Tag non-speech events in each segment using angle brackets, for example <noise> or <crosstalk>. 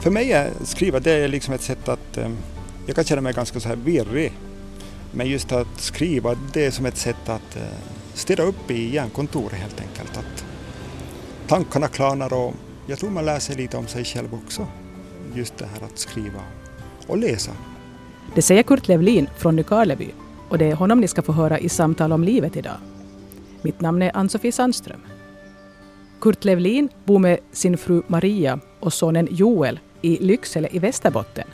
För mig är skriva det är liksom ett sätt att eh, jag kan känna mig ganska så här virrig. Men just att skriva det är som ett sätt att eh, stirra städa upp i hjärnkontoret helt enkelt. Att tankarna klarnar och jag tror man lär sig lite om sig själv också. Just det här att skriva och läsa. Det säger Kurt Levlin från Nykarleby och det är honom ni ska få höra i Samtal om livet idag. Mitt namn är Ann-Sofie Sandström. Kurt Levlin bor med sin fru Maria och sonen Joel i Lycksele i Västerbotten.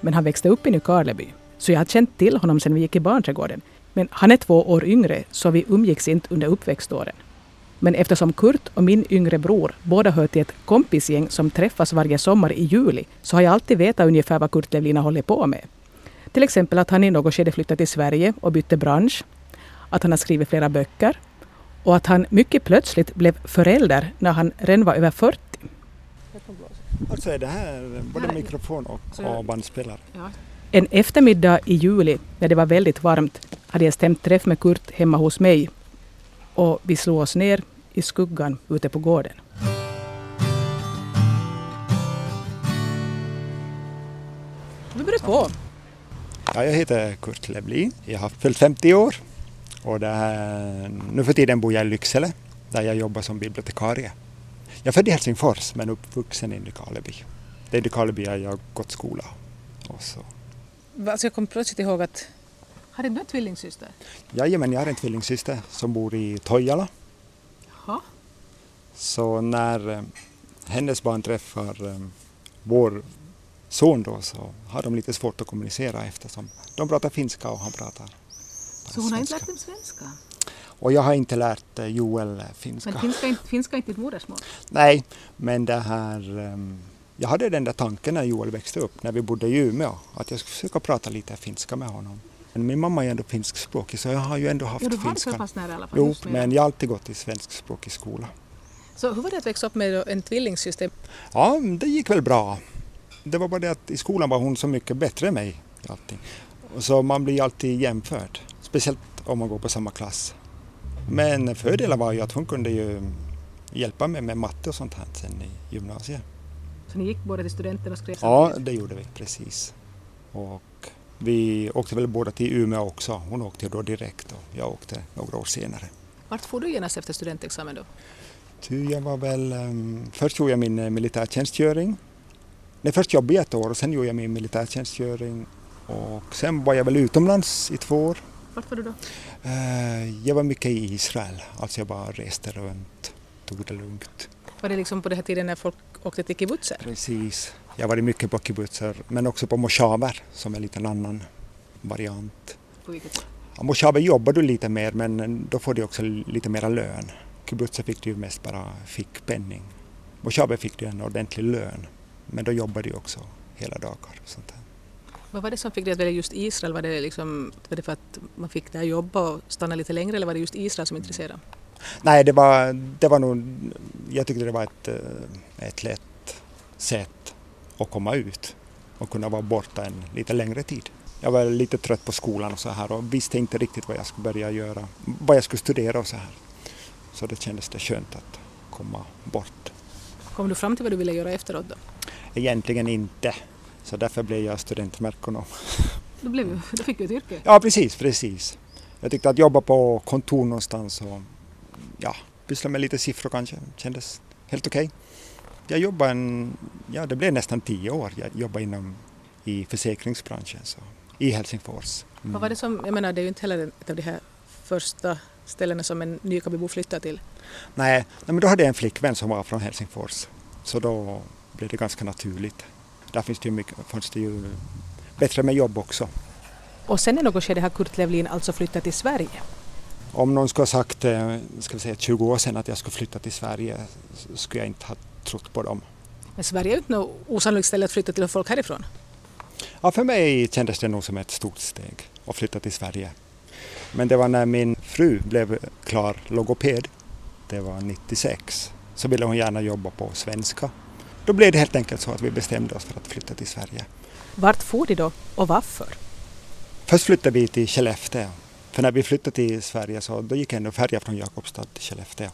Men han växte upp i Nykarleby, så jag har känt till honom sedan vi gick i barnträdgården. Men han är två år yngre, så vi umgicks inte under uppväxtåren. Men eftersom Kurt och min yngre bror båda hör till ett kompisgäng som träffas varje sommar i juli, så har jag alltid vetat ungefär vad Kurt Levlina håller på med. Till exempel att han i något skede flyttade till Sverige och bytte bransch, att han har skrivit flera böcker och att han mycket plötsligt blev förälder när han redan var över 40. Alltså är det här både mikrofon och, och bandspelare? Ja. En eftermiddag i juli när det var väldigt varmt hade jag stämt träff med Kurt hemma hos mig och vi slog oss ner i skuggan ute på gården. Vi börjar på. Ja, jag heter Kurt Levlin. Jag har fyllt 50 år och det här, nu för tiden bor jag i Lycksele där jag jobbar som bibliotekarie. Jag är född i Helsingfors men uppvuxen i Nykarleby. Det är i Nykarleby jag har gått skola. Och så. Alltså jag kom plötsligt ihåg att... Har du en tvillingsyster? Jajamän, jag har en tvillingsyster som bor i Tojala. Jaha. Så när eh, hennes barn träffar eh, vår son då så har de lite svårt att kommunicera eftersom de pratar finska och han pratar Så hon har inte lärt dem svenska? Och jag har inte lärt eh, Joel eh, finska. Men finska, är inte- finska är inte ditt modersmål? Nej, men det här... ehm, Jag hade den där tanken när Joel växte upp, när vi bodde i Umeå, att jag skulle försöka prata lite finska med honom. Men min mamma är ändå finskspråkig så jag har ju ändå haft Ja, du har det så finska. pass nära i alla fall. Jo, men jag har alltid gått i svenskspråkig skola. Så hur var det att växa upp med en tvillingsyster? Ja, det gick väl bra. Det var bara det att i skolan var hon så mycket bättre än mig. i allting. Och Så man blir alltid jämförd, speciellt om man går på samma klass. Men fördelen var ju att hon kunde ju hjälpa mig med matte och sånt här sen i gymnasiet. Så ni gick båda till studenten och skrev Ja, samtidigt? det gjorde vi precis. Och vi åkte väl båda till Umeå också. Hon åkte då direkt och jag åkte några år senare. Vart får du genast efter studentexamen då? Ty jag var väl, ehm, först gjorde jag min eh, militärtjänstgöring. Nej, först jobbade jag ett år och sen gjorde jag min militärtjänstgöring. Och sen var jag väl utomlands i två år. Vart var du då? Eh, Jag var mycket i Israel, alltså jag bara reste runt, tog det lugnt. Var det liksom på den här tiden när folk åkte till kibbutzer? Precis. Jag varit mycket på kibbutzer, men också på moshaver som är en liten annan variant. På vilket sätt? Ja, Moshaver jobbar du lite mer men då får du också lite mera lön. Kibbutzer fick du ju mest bara fickpenning. Moshaver fick du en ordentlig lön men då jobbade du också hela dagar. och Sånt där. Vad var det som fick dig att välja just Israel? Var det, liksom, var det för att man fick där jobba och stanna lite längre eller var det just Israel som intresserade? Nej, det var, det var nog, jag tyckte det var ett, eh, ett lätt sätt att komma ut och kunna vara borta en lite längre tid. Jag var lite trött på skolan och så här och visste inte riktigt vad jag skulle börja göra, vad jag skulle studera och så här. Så det kändes det skönt att komma bort. Kom du fram till vad du ville göra efteråt då? Egentligen inte, så därför blev jag studentmerkonom. Då, blev, då fick du ett yrke. Ja, precis, precis. Jag tyckte att jobba på kontor någonstans och ja, pyssla med lite siffror kanske kändes helt okej. Jag jobbade en, ja det blev nästan tio år. Jag jobbade inom i försäkringsbranschen så, i Helsingfors. Mm. Vad var det som, jag menar det är ju inte heller ett av de här första ställena som en Nykarbybo flyttar till. Nej, nej, men då hade jag en flickvän som var från Helsingfors. Så då blev det ganska naturligt. Där finns det ju, mycket, fanns det ju bättre med jobb också. Och sen i något skede har Kurt Levlin alltså flyttat till Sverige. Om någon skulle ha sagt, eh, ska vi säga 20 år sedan att jag skulle flytta till Sverige skulle jag inte ha trott på dem. Men Sverige är ju inte något osannolikt ställe att flytta till och folk härifrån. Ja, för mig kändes det nog som ett stort steg att flytta till Sverige. Men det var när min fru blev klar logoped, det var 96, så ville hon gärna jobba på svenska. Då blev det helt enkelt så att vi bestämde oss för att flytta till Sverige. Vart for de då och varför? Först flyttade vi till Skellefteå. För när vi flyttade till Sverige så då gick ändå färja från Jakobstad till Skellefteå.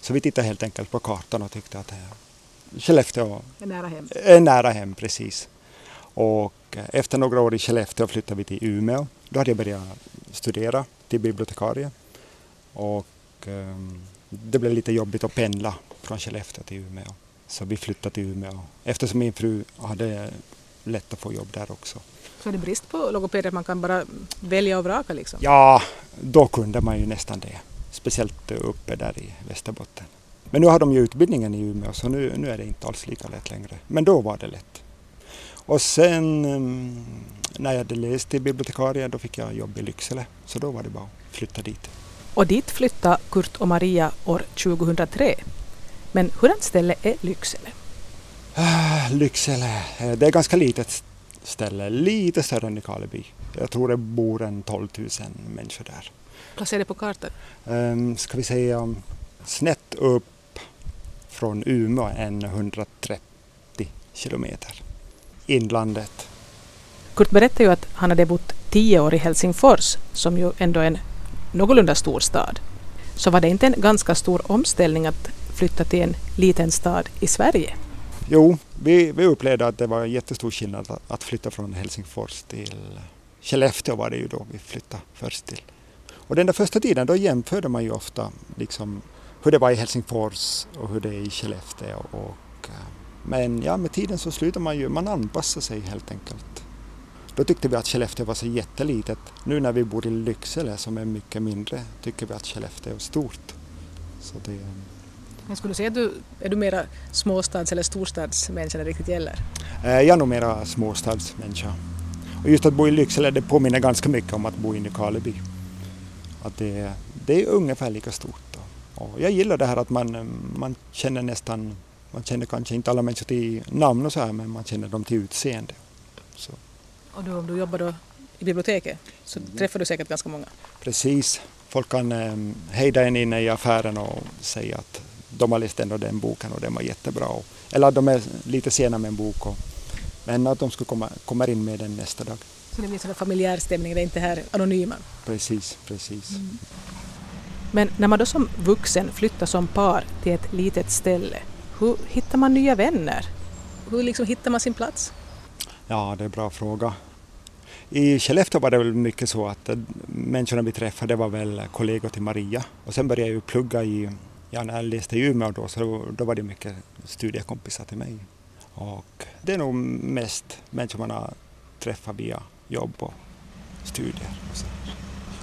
Så vi tittade helt enkelt på kartan och tyckte att det, Skellefteå Är nära hem. är nära hem precis. Och efter några år i Skellefteå flyttade vi till Umeå. Då hade jag börjat studera till bibliotekarie. Och ehm, det blev lite jobbigt att pendla från Skellefteå till Umeå. Så vi flyttade till Umeå eftersom min fru hade lätt att få jobb där också. Så är det brist på logopeder att man kan bara välja och vraka liksom? Ja, då kunde man ju nästan det. Speciellt uppe där i Västerbotten. Men nu har de ju utbildningen i Umeå så nu, nu är det inte alls lika lätt längre. Men då var det lätt. Och sen ehm, när jag hade läst till bibliotekarie då fick jag jobb i Lycksele. Så då var det bara att flytta dit. Och dit flyttade Kurt och Maria år 2003. Men hurdant ställe är Lycksele? Ah, Lycksele, eh, det är ganska litet ställe. Lite större än Nykarleby. Jag tror det bor en 12 000 människor där. Placerade på kartan? Um, ska vi säga snett upp från Umeå en 130 kilometer. Inlandet. Kurt berättade ju att han hade bott tio år i Helsingfors, som ju ändå är en någorlunda stor stad. Så var det inte en ganska stor omställning att flytta till en liten stad i Sverige? Jo, vi, vi upplevde att det var en jättestor skillnad att, att flytta från Helsingfors till Skellefteå var det ju då vi flyttade först till. Och den där första tiden då jämförde man ju ofta liksom hur det var i Helsingfors och hur det är i Skellefteå. Och, eh, men ja, med tiden så slutar man ju, man anpassar sig helt enkelt. Då tyckte vi att Skellefteå var så jättelitet. Nu när vi bor i Lycksele som är mycket mindre tycker vi att Skellefteå är stort. Så det, jag skulle säga att du är du mera småstads eller storstadsmänniska när det riktigt gäller? eh, jag är nog mera småstadsmänniska. Och just att bo i Lycksele det påminner ganska mycket om att bo i Nykarleby. Att det, det är ungefär lika stort. Och jag gillar det här att man, man känner nästan, man känner kanske inte alla människor till namn och så här men man känner dem till utseende. Så, Och då, om du jobbar då i biblioteket så träffar du säkert ganska många. precis, folk kan eh, hejda en inne i affären och säga att de har läst den och den boken och den var jättebra. Eller de är lite sena med en bok och, men att de skulle komma, komma in med den nästa dag. Så det blir sån familjär stämning, det är inte här anonyma. Precis, precis. Men när man då som vuxen flyttar som par till ett litet ställe, hur hittar man nya vänner? Hur liksom hittar man sin plats? Ja, det är en bra fråga. I Skellefteå var det väl mycket så att eh, människorna vi träffade var väl kollegor till Maria. Och sen började jag ju plugga i, ja när jag läste i Umeå då, så då, var det mycket studiekompisar till mig. Och det är nog mest människor man har träffat via jobb och studier. Och, så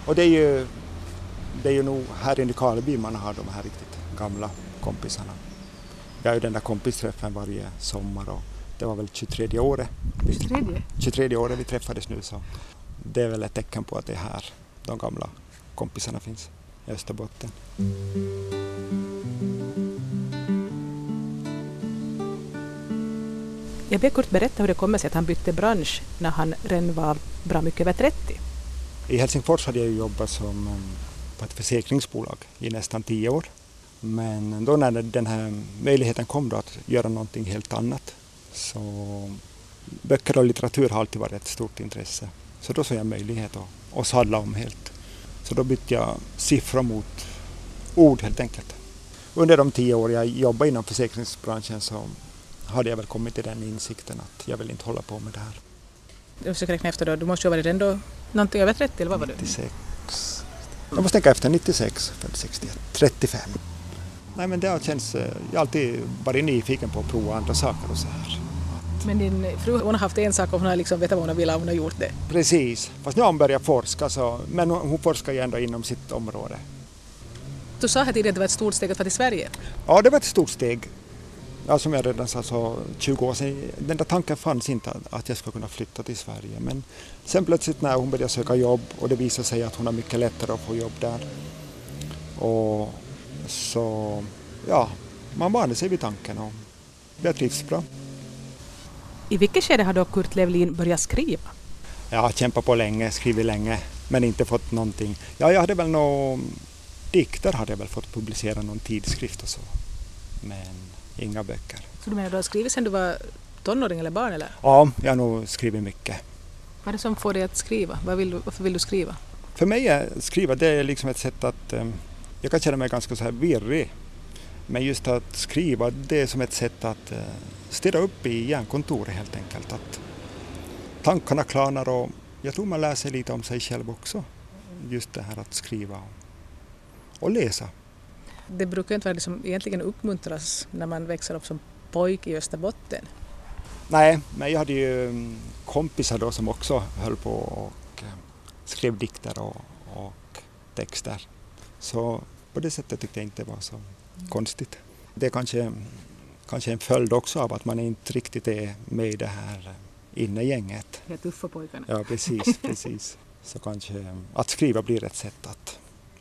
och det är ju det är ju nog här i Nykarleby man har de här riktigt gamla kompisarna. Vi har ju den där kompisträffen varje sommar och det var väl 23 året. vi- Tredje. 23 året vi träffades nu så det är väl ett tecken på att det är här de gamla kompisarna finns Österbotten. Jag ber Kurt berätta hur det kommer sig att han bytte bransch när han redan var bra mycket över 30. I Helsingfors hade jag jobbat som um, på ett försäkringsbolag i nästan 10 år. Men då när den här möjligheten kom då att göra någonting helt annat så böcker och litteratur har alltid varit ett stort intresse. Så då såg jag möjlighet att, att sadla om helt. Så då bytte jag siffror mot ord helt enkelt. Under de tio år jag jobbade inom försäkringsbranschen så hade jag väl kommit till den insikten att jag vill inte hålla på med det här. Jag försöker räkna efter då, du måste ju ha varit ändå någonting över 30 eller vad var du? 96. Jag måste tänka efter. 96, född 61, 35. Nej men det har känts, eh, jag har alltid varit nyfiken på att prova andra saker och så här. Men din fru hon har haft en sak och hon har liksom vetat vad hon vill och hon har gjort det. Precis, fast nu har hon börjat forska så, men hon hon forskar ju ändå inom sitt område. Du sa här tidigare att det var ett stort steg att vara till Sverige. Ja, det var ett stort steg. Ja, som jag redan sa, så 20 år sedan, den där tanken fanns inte att- jag skulle kunna flytta till Sverige. Men sen plötsligt när hon började söka jobb och det visade sig att hon har mycket lättare att få jobb där. Och så, ja, man vande sig vid tanken och det trivs bra. I vilket skede har då Kurt Levlin börjat skriva? Jag har kämpat på länge, skrivit länge, men inte fått någonting. Ja, jag hade väl några dikter hade jag väl fått publicera någon tidskrift och så. Men inga böcker. Så du menar du har skrivit sedan du var tonåring eller barn eller? Ja, jag har nog skrivit mycket. Vad är det som får dig att skriva? Vad vill varför vill du skriva? För mig är skriva det är liksom ett sätt att eh, jag kan känna mig ganska så här virrig. Men just att skriva, det är som ett sätt att eh, städa upp i hjärnkontoret helt enkelt. Att tankarna klarnar och jag tror man lär sig lite om sig själv också. Just det här att skriva och läsa. Det brukar inte vara det som egentligen uppmuntras när man växer upp som pojk i Österbotten. Nej, men jag hade ju mm, kompisar då som också höll på och eh, skrev dikter och, och texter. Så på det sättet tyckte jag inte det var så konstigt. Det är kanske, kanske en följd också av att man inte riktigt är med i det här innegänget. De tuffa pojkarna. Ja, precis, <laughs> precis. Så kanske att skriva blir ett sätt att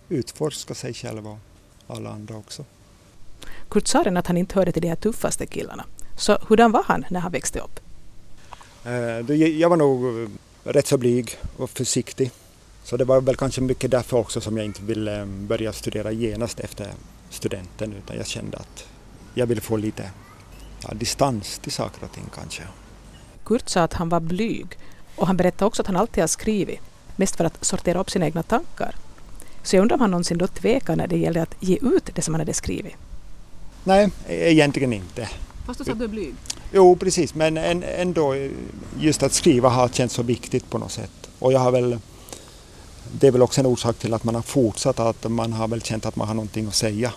utforska sig själv och alla andra också. Kurt sa att han inte hörde till de här tuffaste killarna. Så hurdan var han när han växte upp? Eh, jag var nog rätt så blyg och försiktig. Så det var väl kanske mycket därför också som jag inte ville börja studera genast efter studenten utan jag kände att jag ville få lite ja, distans till saker och ting kanske. Kurt sa att han var blyg och han berättade också att han alltid har skrivit, mest för att sortera upp sina egna tankar. Så jag undrar om han någonsin då tvekade när det gällde att ge ut det som han hade skrivit? Nej, egentligen inte. Fast du sa att du är blyg? Jo, precis, men ändå just att skriva har känts så viktigt på något sätt. Och jag har väl, det är väl också en orsak till att man har fortsatt, att man har väl känt att man har någonting att säga.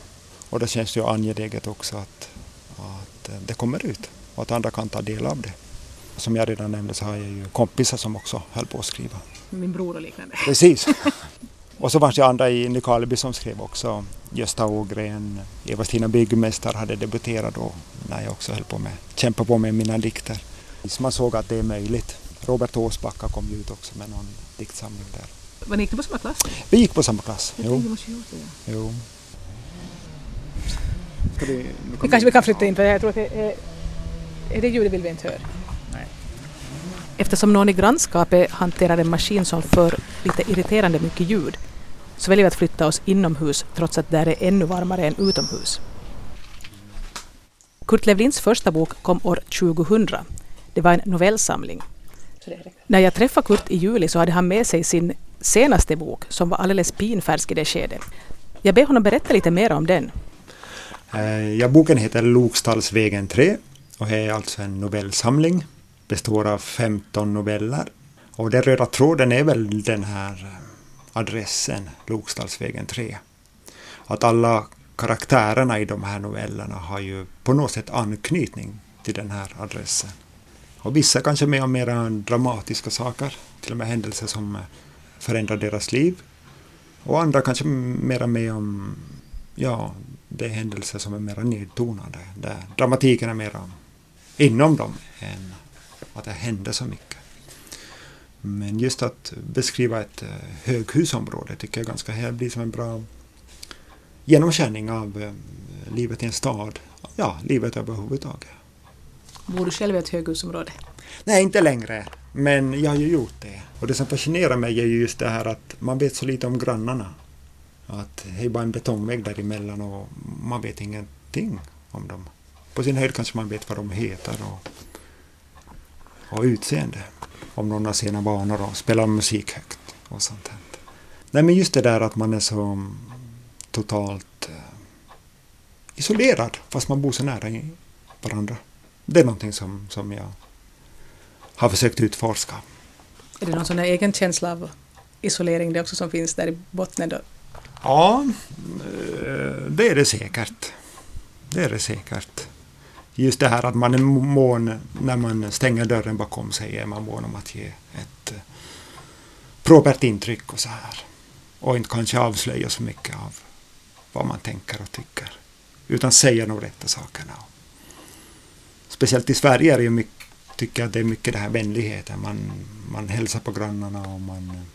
Och det känns ju angeläget också att, att det kommer ut och att andra kan ta del av det. Som jag redan nämnde så har jag ju kompisar som också höll på att skriva. Min bror och liknande. Precis. <laughs> Och så fanns det andra i Nykarleby som skrev också. Gösta Ågren, Eva-Stina Byggmästare hade debuterat då när jag också höll på med, kämpa på med mina dikter. Så man såg att det är möjligt. Robert Åsbacka kom ju ut också med någon diktsamling där. Ni gick på samma klass? Vi gick på samma klass. Jag jo. Det. Jo. Ska vi, vi kanske vi kan flytta in för jag tror att det är, är det ljudet vill vi inte höra. Nej. Eftersom någon i grannskapet hanterar en maskin som för lite irriterande mycket ljud så väljer vi att flytta oss inomhus trots att där är ännu varmare än utomhus. Kurt Levlins första bok kom år 2000. Det var en novellsamling. När jag träffade Kurt i juli så hade han med sig sin senaste bok som var alldeles pinfärsk i det skedet. Jag ber honom berätta lite mer om den. Eh, ja, boken heter Lokstallsvägen 3 och är alltså en novellsamling. Består av 15 noveller. Och den röda tråden är väl den här eh, adressen Lokstallsvägen 3. Att alla karaktärerna i de här novellerna har ju på något sätt anknytning till den här adressen. Och vissa kanske med om mera dramatiska saker, till och med händelser som eh, förändrar deras liv. Och andra kanske mera med om, ja, det är händelser som är mera nedtonade, där dramatiken är mera inom dem än att det händer så mycket. Men just att beskriva ett eh, höghusområde tycker jag ganska här blir som en bra genomkänning av eh, livet i en stad. Ja, livet överhuvudtaget. Bor du själv i ett höghusområde? Nej, inte längre. Men jag har ju gjort det. Och det som fascinerar mig är ju just det här att man vet så lite om grannarna. Att det är bara en betongvägg däremellan och man vet ingenting om dem. På sin höjd kanske man vet vad de heter och, och utseende om någon har sina vanor och spelar musik högt och sånt här. Nej men just det där att man är så mm, totalt eh, isolerad fast man bor så nära varandra. Det är någonting som, som jag har försökt utforska. Är det någon sån här egen känsla av isolering det också som finns där i botten då? Ja, eh, det är det säkert. Det är det säkert just det här att man är mån, när man stänger dörren bakom sig, är man mån om att ge ett eh, propert intryck och så här. Och inte kanske avslöja så mycket av vad man tänker och tycker. Utan säga de rätta sakerna. Speciellt i Sverige är det mycket, tycker jag att det är mycket det här vänligheten. Man, man hälsar på grannarna och man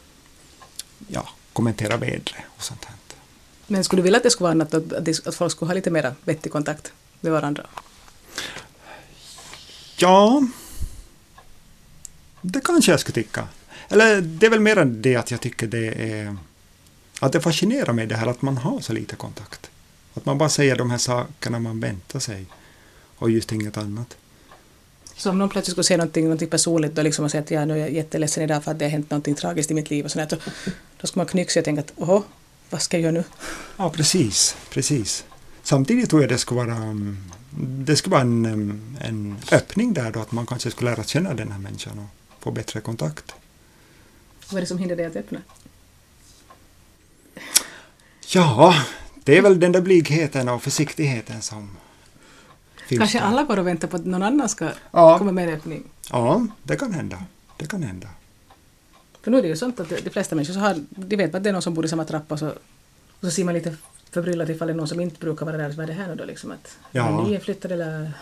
ja, kommenterar vädret och sånt här. Men skulle du vilja att det skulle vara annat, att, att folk skulle ha lite mer vettig kontakt med varandra? Ja, det kanske jag skulle tycka. Eller det är väl mer än det att jag tycker det är att det fascinerar mig det här att man har så lite kontakt. Att man bara säger de här sakerna man väntar sig och just inget annat. Så om någon plötsligt skulle säga någonting, någonting personligt då liksom och säga att ja, nu är jag jätteledsen idag för att det har hänt någonting tragiskt i mitt liv och sådär, då ska man knyxa och tänka att åh, vad ska jag göra nu? Ja, precis, precis. samtidigt tror jag det skulle vara, mm, det skulle vara en, mm, en öppning där då, att man kanske skulle lära känna den här människan och få bättre kontakt. Vad är det som hindrar dig att öppna? Ja, det är väl den där blygheten och försiktigheten som finns Kanske där. alla går och väntar på att någon annan ska Ja. komma med en öppning. Ja, det kan hända. Det kan hända. För nu är det ju sånt att de flesta människor så har, de vet att det är någon som bor i samma trappa så, och så ser man lite förbryllad ifall det är någon som inte brukar vara där. Vad är det här nu då liksom? Att, Ja. Är ni flyttade eller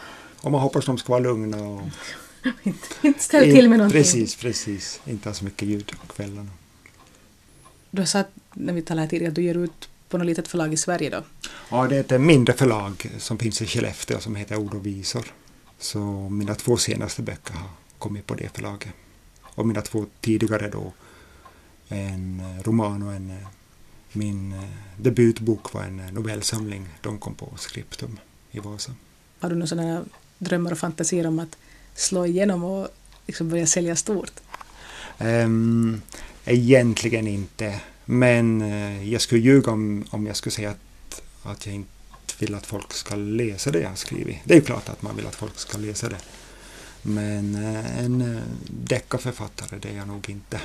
Och man hoppas de ska vara lugna och <laughs> inte, inte ställa till med någonting? Precis, precis. Inte ha så mycket ljud på kvällarna. Du sa att, när vi talade här tidigare att du ger ut på något litet förlag i Sverige då. Ja, det är ett mindre förlag som finns i Skellefteå som heter Ord och visor. Så mina två senaste böcker har kommit på det förlaget. Och mina två tidigare då, en eh, roman och en... eh, Min eh, debutbok var en novellsamling. De kom på Skriptum i Vasa. Har du några sådana drömmar och fantasier om att slå igenom och liksom börja sälja stort? Um, egentligen inte. Men jag skulle ljuga om, om jag skulle säga att, att jag inte vill att folk ska läsa det jag har skrivit. Det är klart att man vill att folk ska läsa det. Men eh, en uh, deckarförfattare det är jag nog inte.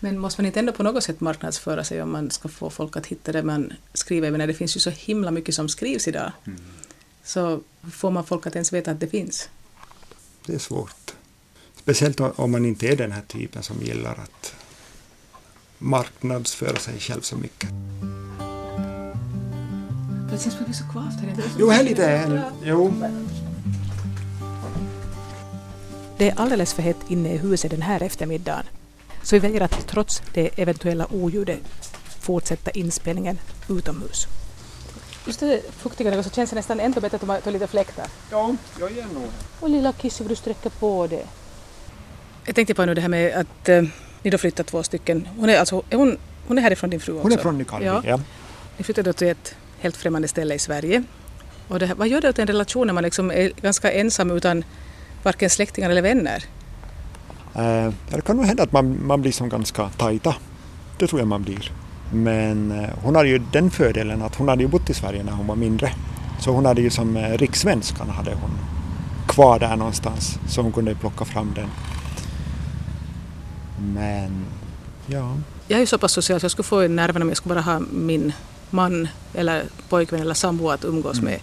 Men måste man inte ändå på något sätt marknadsföra sig om man ska få folk att hitta det man skriver? Menar, det finns ju så himla mycket som skrivs idag. Så får man folk att ens veta att det finns? Det är svårt. Speciellt om- man inte är den här typen som gillar att marknadsföra sig själv så mycket. Det känns som att vi är så kvavt här. Jo, här lite. Jo. Det är alldeles för hett inne i huset den här eftermiddagen. Så vi väljer att trots det eventuella oljudet fortsätta inspelningen utomhus. Just det fuktiga så känns det nästan ändå bättre att man tar lite fläktar. Ja, jag ger nog. Och lilla Kissi, du sträcker på det. Jag tänkte på nu det här med att eh, ni då flyttar två stycken. Hon är, alltså, är hon, hon är härifrån din fru också? Hon är från Nykarleby. Ja. Ja. Ni flyttar då till ett helt främmande ställe i Sverige. Och det här, vad gör det åt en relation när man liksom är ganska ensam utan varken släktingar eller vänner? Eh, det kan nog hända att man, man blir som ganska tajta. Det tror jag man blir. Men eh, hon hade ju den fördelen att hon hade ju bott i Sverige när hon var mindre. Så hon hade ju som eh, rikssvenskan hade hon kvar där någonstans. Så hon kunde plocka fram den. Men ja, Jag är ju så pass social så jag skulle få nerverna om jag skulle bara ha min man eller pojkvän eller sambo att umgås med.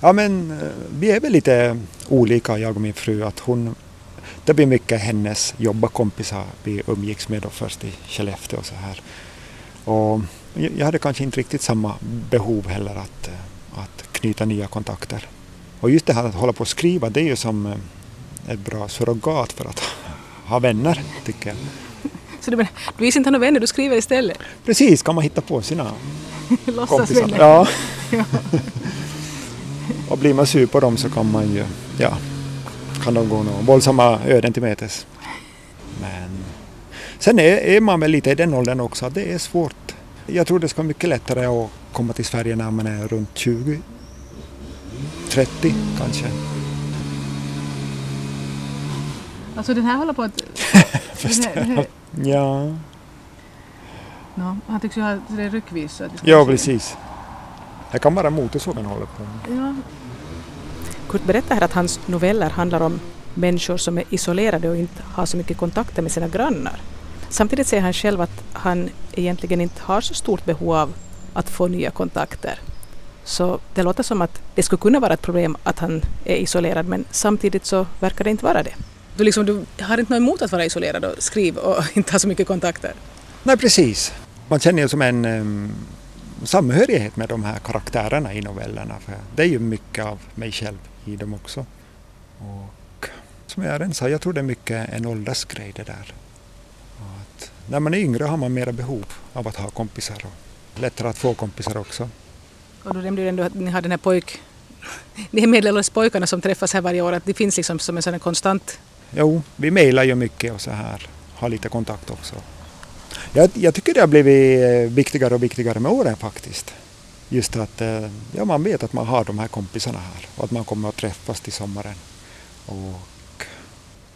Ja men eh, vi är väl lite olika jag och min fru att hon det blir mycket hennes jobbarkompisar vi umgicks med då först i Skellefteå och så här. Och jag jag hade kanske inte riktigt samma behov heller att, eh, att knyta nya kontakter. Och just det här att hålla på och skriva det är ju som eh, ett bra surrogat för att <laughs> ha vänner tycker jag. Så du, menar, du visar inte ha några vänner, du skriver istället? Precis, kan man hitta på sina <laughs> kompisar. Ja. <laughs> <laughs> och blir man sur på dem så kan man ju, ja, kan de gå några våldsamma öden till mötes. Men sen är, är man väl lite i den åldern också att det är svårt. Jag tror det ska vara mycket lättare att komma till Sverige när man är runt 20, 30 kanske. Alltså den här håller på att... Förstår Ja, no, han tycks ju ha det är ryckvis. Så att ja precis. Det kan vara motorsågen håller på med. Ja. Kurt berättar här att hans noveller handlar om människor som är isolerade och inte har så mycket kontakter med sina grannar. Samtidigt säger han själv att han egentligen inte har så stort behov av att få nya kontakter. Så det låter som att det skulle kunna vara ett problem att han är isolerad men samtidigt så verkar det inte vara det. Du, liksom, du har inte något emot att vara isolerad och skriva och <laughs> inte ha så mycket kontakter? Nej, precis. Man känner ju som en um, samhörighet med de här karaktärerna i novellerna. För det är ju mycket av mig själv i dem också. Och som jag redan sa, jag tror det är mycket en åldersgrej det där. Att när man är yngre har man mera behov av att ha kompisar och lättare att få kompisar också. Och du nämnde ju ändå att ni har den här pojk... <laughs> Är medelålders pojkarna som träffas här varje år, att det finns liksom som en sån konstant... Jo, vi mejlar ju mycket och så här, har lite kontakt också. Jag, jag tycker det har blivit eh, viktigare och viktigare med åren faktiskt. Just att eh, ja, man vet att man har de här kompisarna här och att man kommer att träffas till sommaren. Och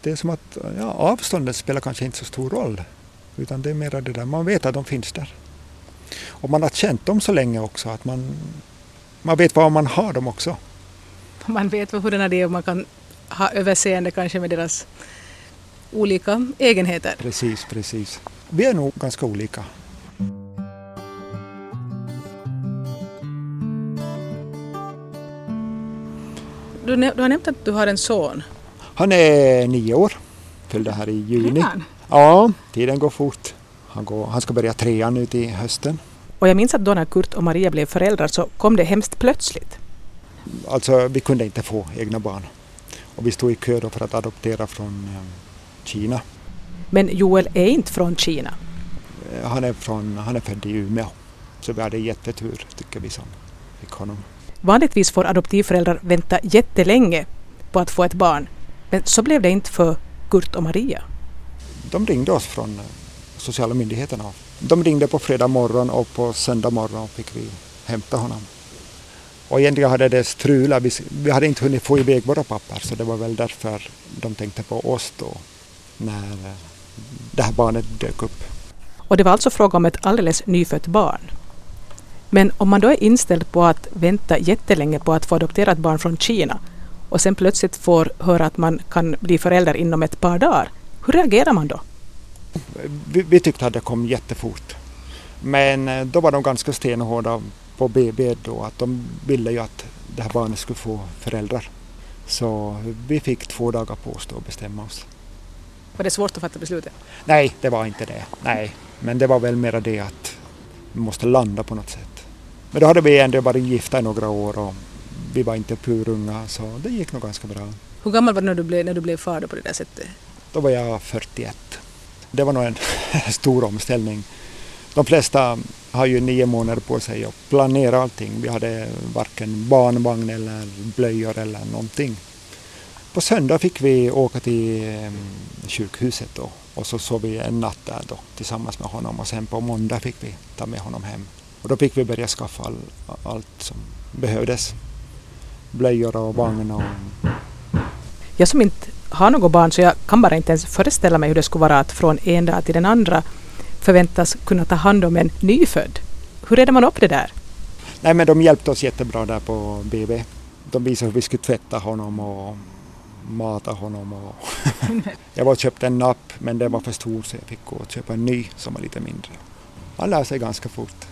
det är som att ja, avståndet spelar kanske inte så stor roll. Utan det är mer det där, man vet att de finns där. Och man har känt dem så länge också att man, man vet var man har dem också. Man vet hurdana de är och man kan ha överseende kanske med deras olika egenheter. Precis, precis. Vi är nog ganska olika. Du, du har nämnt att du har en son. Han är nio år, fyllde här i juni. Redan? Ja, tiden går fort. Han, går, han ska börja trean nu till hösten. Och jag minns att då när Kurt och Maria blev föräldrar så kom det hemskt plötsligt. Alltså vi kunde inte få egna barn. Och vi stod i kö för att adoptera från eh, Kina. Men Joel är inte från Kina. Eh, Han är, från, han är född i Umeå. Så vi hade jättetur tycker vi som fick honom. Vanligtvis får adoptivföräldrar vänta jättelänge på att få ett barn. Men så blev det inte för Kurt och Maria. De ringde oss från eh, sociala myndigheterna. De ringde på fredag morgon och på söndag morgon fick vi hämta honom. Och egentligen hade det strulat. Vi, vi hade inte hunnit få iväg våra papper så det var väl därför de tänkte på oss då när eh, det här barnet dök upp. Och det var alltså fråga om ett alldeles nyfött barn. Men om man då är inställd på att vänta jättelänge på att få adoptera ett barn från Kina och sen plötsligt får höra att man kan bli förälder inom ett par dagar, hur reagerar man då? Vi, vi tyckte att det kom jättefort. Men eh, då var de ganska stenhårda på BB då att de ville ju att det här barnet skulle få föräldrar. Så vi fick två dagar på oss då att bestämma oss. Var det svårt att fatta beslutet? Nej, det var inte det. Nej, men det var väl mera det att vi måste landa på något sätt. Men då hade vi ändå varit gifta i några år och vi var inte purunga så det gick nog ganska bra. Hur gammal var du när du blev, när du blev far då på det där sättet? Då var jag 41. Det var nog en <laughs> stor omställning. De flesta har ju nio månader på sig att planera allting. Vi hade varken barnvagn eller blöjor eller någonting. På söndag fick vi åka till ehm, sjukhuset då och så sov vi en natt där då tillsammans med honom och sen på måndag fick vi ta med honom hem. Och då fick vi börja skaffa all, allt som behövdes. Blöjor och vagn och Jag som inte har något barn så jag kan bara inte ens föreställa mig hur det skulle vara att från en dag till den andra förväntas kunna ta hand om en nyfödd. Hur reder man upp det där? Nej men de hjälpte oss jättebra där på BB. De visade hur vi skulle tvätta honom och mata honom. Och <laughs> jag var och köpte en napp men den var för stor så jag fick gå och köpa en ny som var lite mindre. Han lär sig ganska fort.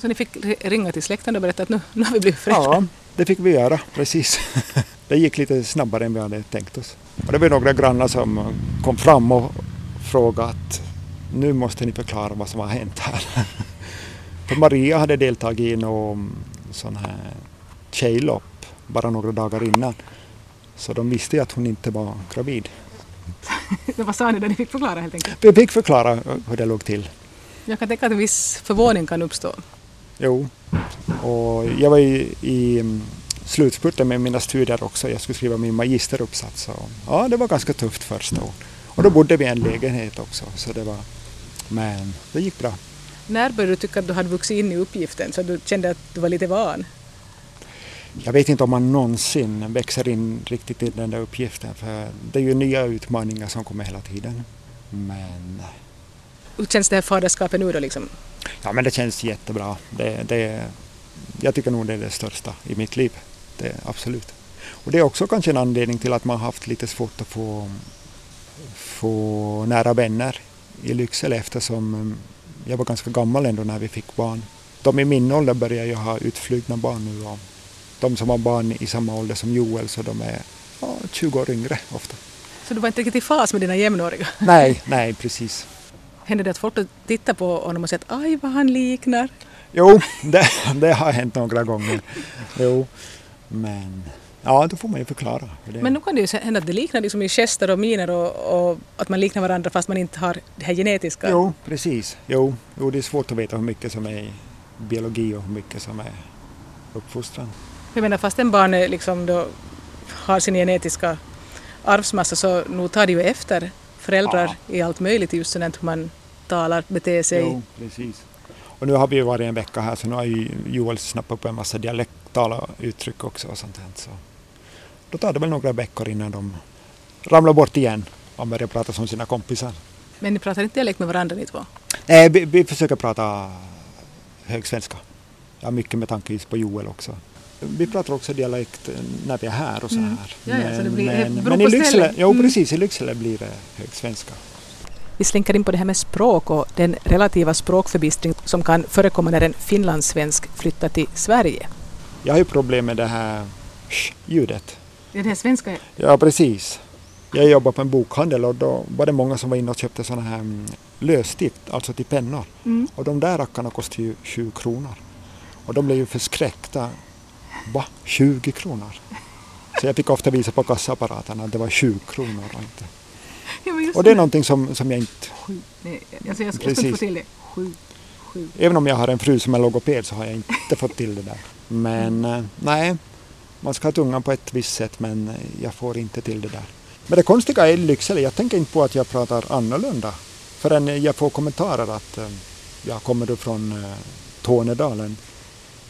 Så ni fick ringa till släkten och berätta att nu, nu har vi blivit föräldrar? Ja, det fick vi göra, precis. <laughs> Det gick lite snabbare än vi hade tänkt oss. Och det var några grannar som kom fram och frågade att nu måste ni förklara vad som har hänt här. <laughs> För Maria hade deltagit i någon sån här tjejlopp bara några dagar innan. Så de visste ju att hon inte var gravid. <laughs> Vad sa ni då ni fick förklara helt enkelt? Vi fick förklara hur det låg till. Jag kan tänka att en viss förvåning kan uppstå. Jo, och jag var i, i slutspurten med mina studier också. Jag skulle skriva min magisteruppsats. Och, ja, det var ganska tufft första året. Och då bodde vi i en lägenhet också. Så det var, men det gick bra. När började du tycka att du hade vuxit in i uppgiften så du kände att du var lite van? Jag vet inte om man någonsin växer in riktigt i den där uppgiften. För det är ju nya utmaningar som kommer hela tiden. Men Hur känns det här faderskapet nu då liksom? Ja, men det känns jättebra. Det, det, jag tycker nog det är det största i mitt liv. Det, absolut. Och det är också kanske en anledning till att man har haft lite svårt att få, få nära vänner i Lycksele eftersom mm, jag var ganska gammal ändå när vi fick barn. De i min ålder börjar ju ha utflugna barn nu och de som har barn i samma ålder som Joel så de är ja, 20 år yngre ofta. Så du var inte riktigt i fas med dina jämnåriga? <laughs> Nej, nej precis. Hände det att folk tittar på honom och säger att aj vad han liknar? Jo, det, <laughs> det har hänt några gånger. Jo, men ja, då får man ju förklara. Det. Men nu kan det ju hända att det liknar liksom i gester och miner och, och att man liknar varandra fast man inte har det här genetiska. Jo, precis. Jo, jo, det är svårt att veta hur mycket som är biologi och hur mycket som är uppfostran. Jag menar fast en barn är liksom då har sin genetiska arvsmassa så nog tar det ju efter föräldrar i allt möjligt just sådant hur man talar, beter sig. Jo, precis. Och nu har vi ju varit en vecka här så nu har ju Joel snappat upp en massa dialektala uttryck också och sånt här. Så då tar det väl några veckor innan de ramlar bort igen och börjar prata som sina kompisar. Men ni pratar inte dialekt med varandra ni två? Nej, vi, vi försöker prata högsvenska. Ja, mycket med tanke på Joel också. Vi pratar också dialekt när vi är här och så här. Mm. Ja, ja, så det blir, men, men i Lycksele, jo, mm. precis, i Lycksele blir det högsvenska. Vi slinker in på det här med språk och den relativa språkförbistring som kan förekomma när en finlandssvensk flyttar till Sverige. Jag har ju problem med det här ljudet. Det här svenska? Ja, precis. Jag jobbade på en bokhandel och då var det många som var inne och köpte sådana här mm, lösstift, alltså till pennor. Mm. Och de där rackarna kostade ju 20 kronor. Och de blev ju förskräckta. Va? 20 kronor? Så jag fick ofta visa på kassaapparaterna att det var 20 kronor och inte Ja, och det är någonting som, som jag inte... Sju. Nej, alltså jag, ska inte få till det. Sju. Sju. Även om jag har en fru som är logoped så har jag inte fått till det där. Men mm. nej, man ska ha tungan på ett visst sätt men jag får inte till det där. Men det konstiga är i Lycksele, jag tänker inte på att jag pratar annorlunda förrän jag får kommentarer att eh, jag kommer du från eh, Tornedalen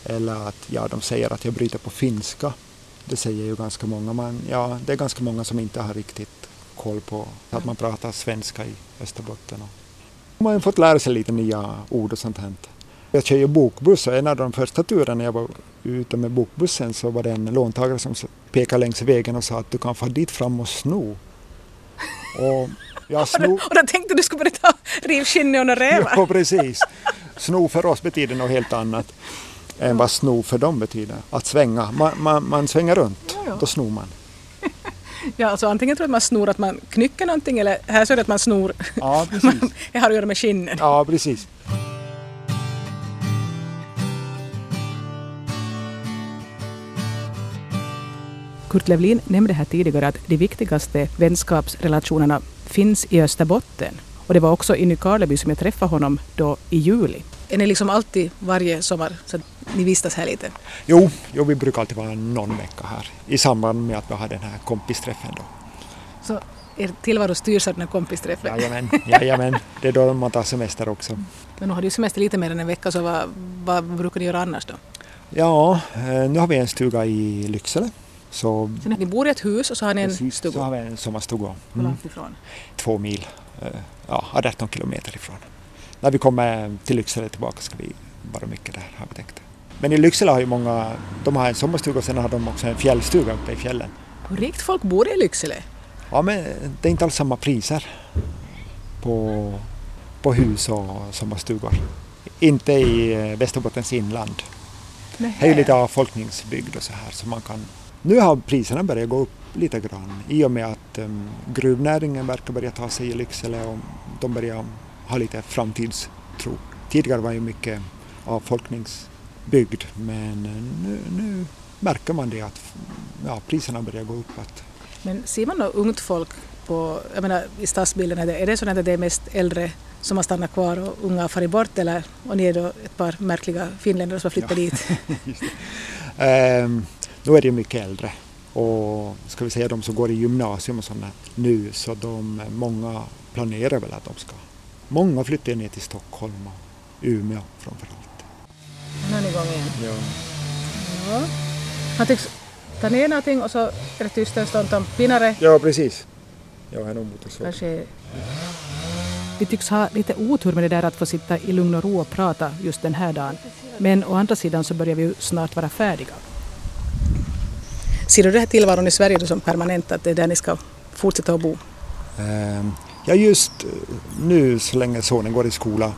eller att ja, de säger att jag bryter på finska. Det säger ju ganska många, men ja, det är ganska många som inte har riktigt koll på att man pratar svenska i Österbotten. Man har fått lära sig lite nya ord och sånt här. Jag kör ju bokbuss och en av de första turerna jag var ute med bokbussen så var det en låntagare som pekade längs vägen och sa att du kan få dit fram och sno. <laughs> Och, jag sno... och då tänkte du skulle börja ta rivskinnet och rävar? Ja, precis. Sno för oss betyder något helt annat än vad sno för dem betyder. Att svänga. Man, man, man svänger runt, ja, ja. då snor man. <laughs> Ja, alltså antingen tror jag att man snor att man knycker någonting eller här så är det att man snor. Ja, <laughs> precis. det har att göra med skinnen. Ja, precis. Kurt Levlin nämnde här tidigare att de viktigaste vänskapsrelationerna finns i Österbotten. Och det var också i Nykarleby som jag träffade honom då i juli. Är ni liksom alltid varje sommar så att ni vistas här lite? Jo, jo, vi brukar alltid vara någon vecka här i samband med att vi har den här kompisträffen då. Så er tillvaro styrs av den här kompisträffen? Jajamän, jajamän, det är då man tar semester också. Men nu har du semester lite mer än en vecka så vad, vad brukar ni göra annars då? Ja, eh, nu har vi en stuga i Lycksele. Så, så ni bor i ett hus och så har ni en precis, stuga? så har vi en sommarstuga. Mm. Hur långt ifrån? Två mil, eh, ja 18 kilometer ifrån när vi kommer till Lycksele tillbaka ska vi vara mycket där har vi tänkt. Men i Lycksele har ju många, de har en sommarstuga och sen har de också en fjällstuga uppe i fjällen. Hur rikt folk bor i Lycksele? Ja men det är inte alls samma priser på, på hus och sommarstugor. Inte i eh, Västerbottens inland. Det är ju lite avfolkningsbygd och så här så man kan... Nu har priserna börjat gå upp lite grann i och med att um, gruvnäringen verkar börja ta sig i Lycksele och de börjar ha lite framtidstro. Tidigare var ju mycket avfolkningsbygd men nu, nu märker man det att ja, priserna börjar gå uppåt. Men ser man då ungt folk på, jag menar, i stadsbilden, är det, är det så att det är mest äldre som har stannat kvar och unga har farit bort eller och ni är då ett par märkliga finländare som har flyttat ja. dit? <laughs> um, nu är det mycket äldre och ska vi säga de som går i gymnasium och sådana nu så de, många planerar väl att de ska Många flyttade ner till Stockholm och Umeå framförallt. Nu är ni igång igen? Ja. ja. Han tycks ta ner någonting och så är det tyst en stund om pinnare. Ja, precis. Nog så. Kanske... Vi tycks ha lite otur med det där att få sitta i lugn och ro och prata just den här dagen. Men å andra sidan så börjar vi ju snart vara färdiga. Ser du det här tillvaron i Sverige som permanent, att det är där ni ska fortsätta att bo? Um, Ja, just eh, nu så länge sonen går i skola.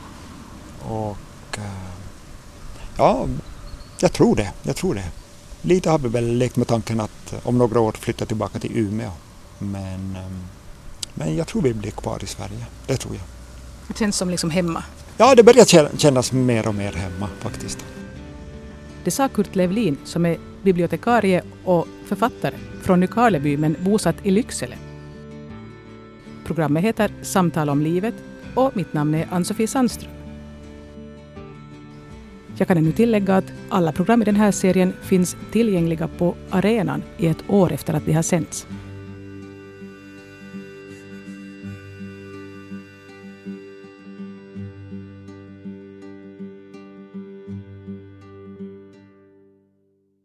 Och eh, ja, jag tror det. Jag tror det. Lite har vi väl lekt med tanken att om några år flytta tillbaka till Umeå. Men, ehm, men jag tror vi blir kvar i Sverige. Det tror jag. Det känns som liksom hemma? Ja, det börjar kännas mer och mer hemma faktiskt. Det sa Kurt Levlin som är bibliotekarie och författare från Nykarleby men bosatt i Lycksele. Programmet heter Samtal om livet och mitt namn är Ann-Sofie Sandström. Jag kan ännu tillägga att alla program i den här serien finns tillgängliga på arenan i ett år efter att de har sänts.